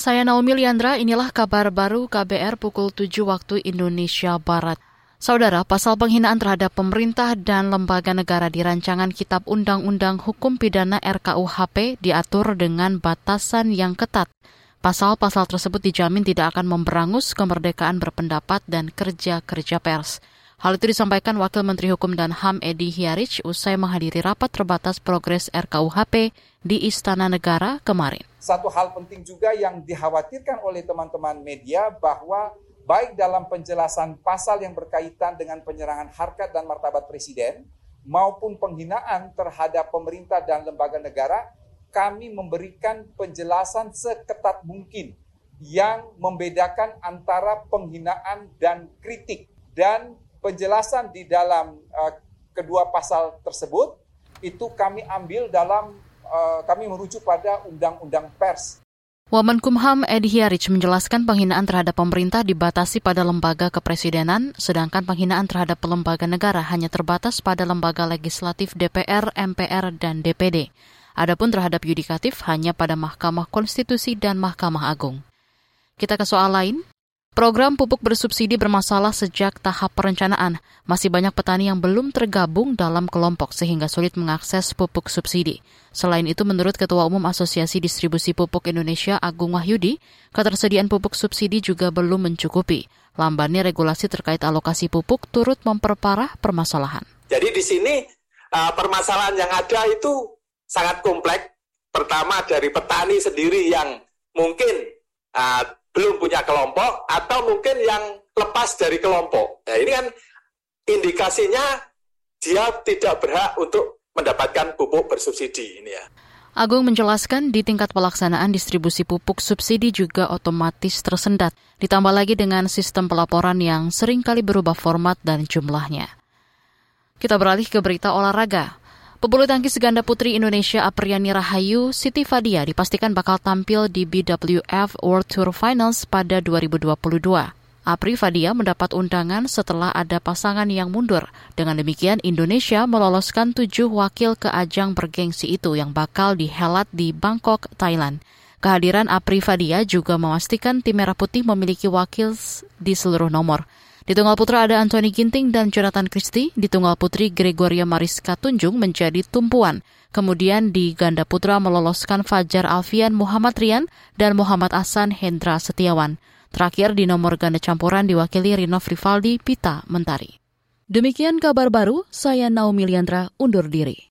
Saya Naomi Liandra, inilah kabar baru KBR pukul 7 waktu Indonesia Barat. Saudara, pasal penghinaan terhadap pemerintah dan lembaga negara di rancangan Kitab Undang-Undang Hukum Pidana RKUHP diatur dengan batasan yang ketat. Pasal-pasal tersebut dijamin tidak akan memberangus kemerdekaan berpendapat dan kerja-kerja pers. Hal itu disampaikan Wakil Menteri Hukum dan HAM Edi Hiarich usai menghadiri rapat terbatas progres RKUHP di Istana Negara kemarin. Satu hal penting juga yang dikhawatirkan oleh teman-teman media bahwa baik dalam penjelasan pasal yang berkaitan dengan penyerangan harkat dan martabat presiden maupun penghinaan terhadap pemerintah dan lembaga negara, kami memberikan penjelasan seketat mungkin yang membedakan antara penghinaan dan kritik dan penjelasan di dalam uh, kedua pasal tersebut itu kami ambil dalam uh, kami merujuk pada undang-undang pers. Wamenkumham Edi Hiarich menjelaskan penghinaan terhadap pemerintah dibatasi pada lembaga kepresidenan, sedangkan penghinaan terhadap lembaga negara hanya terbatas pada lembaga legislatif DPR, MPR, dan DPD. Adapun terhadap yudikatif hanya pada Mahkamah Konstitusi dan Mahkamah Agung. Kita ke soal lain. Program pupuk bersubsidi bermasalah sejak tahap perencanaan. Masih banyak petani yang belum tergabung dalam kelompok sehingga sulit mengakses pupuk subsidi. Selain itu, menurut Ketua Umum Asosiasi Distribusi Pupuk Indonesia Agung Wahyudi, ketersediaan pupuk subsidi juga belum mencukupi. Lambannya regulasi terkait alokasi pupuk turut memperparah permasalahan. Jadi di sini uh, permasalahan yang ada itu sangat kompleks. Pertama dari petani sendiri yang mungkin uh, belum punya kelompok atau mungkin yang lepas dari kelompok. Nah, ini kan indikasinya dia tidak berhak untuk mendapatkan pupuk bersubsidi ini ya. Agung menjelaskan di tingkat pelaksanaan distribusi pupuk subsidi juga otomatis tersendat, ditambah lagi dengan sistem pelaporan yang sering kali berubah format dan jumlahnya. Kita beralih ke berita olahraga. Pebulu tangkis ganda putri Indonesia Apriani Rahayu Siti Fadia dipastikan bakal tampil di BWF World Tour Finals pada 2022. Apri Fadia mendapat undangan setelah ada pasangan yang mundur. Dengan demikian, Indonesia meloloskan tujuh wakil ke ajang bergengsi itu yang bakal dihelat di Bangkok, Thailand. Kehadiran Apri Fadia juga memastikan tim Merah Putih memiliki wakil di seluruh nomor. Di tunggal putra ada Anthony Ginting dan Jonathan Christie. Di tunggal putri Gregoria Mariska Tunjung menjadi tumpuan. Kemudian di ganda putra meloloskan Fajar Alfian Muhammad Rian dan Muhammad Asan Hendra Setiawan. Terakhir di nomor ganda campuran diwakili Rino Frivaldi Pita Mentari. Demikian kabar baru, saya Naomi Liandra undur diri.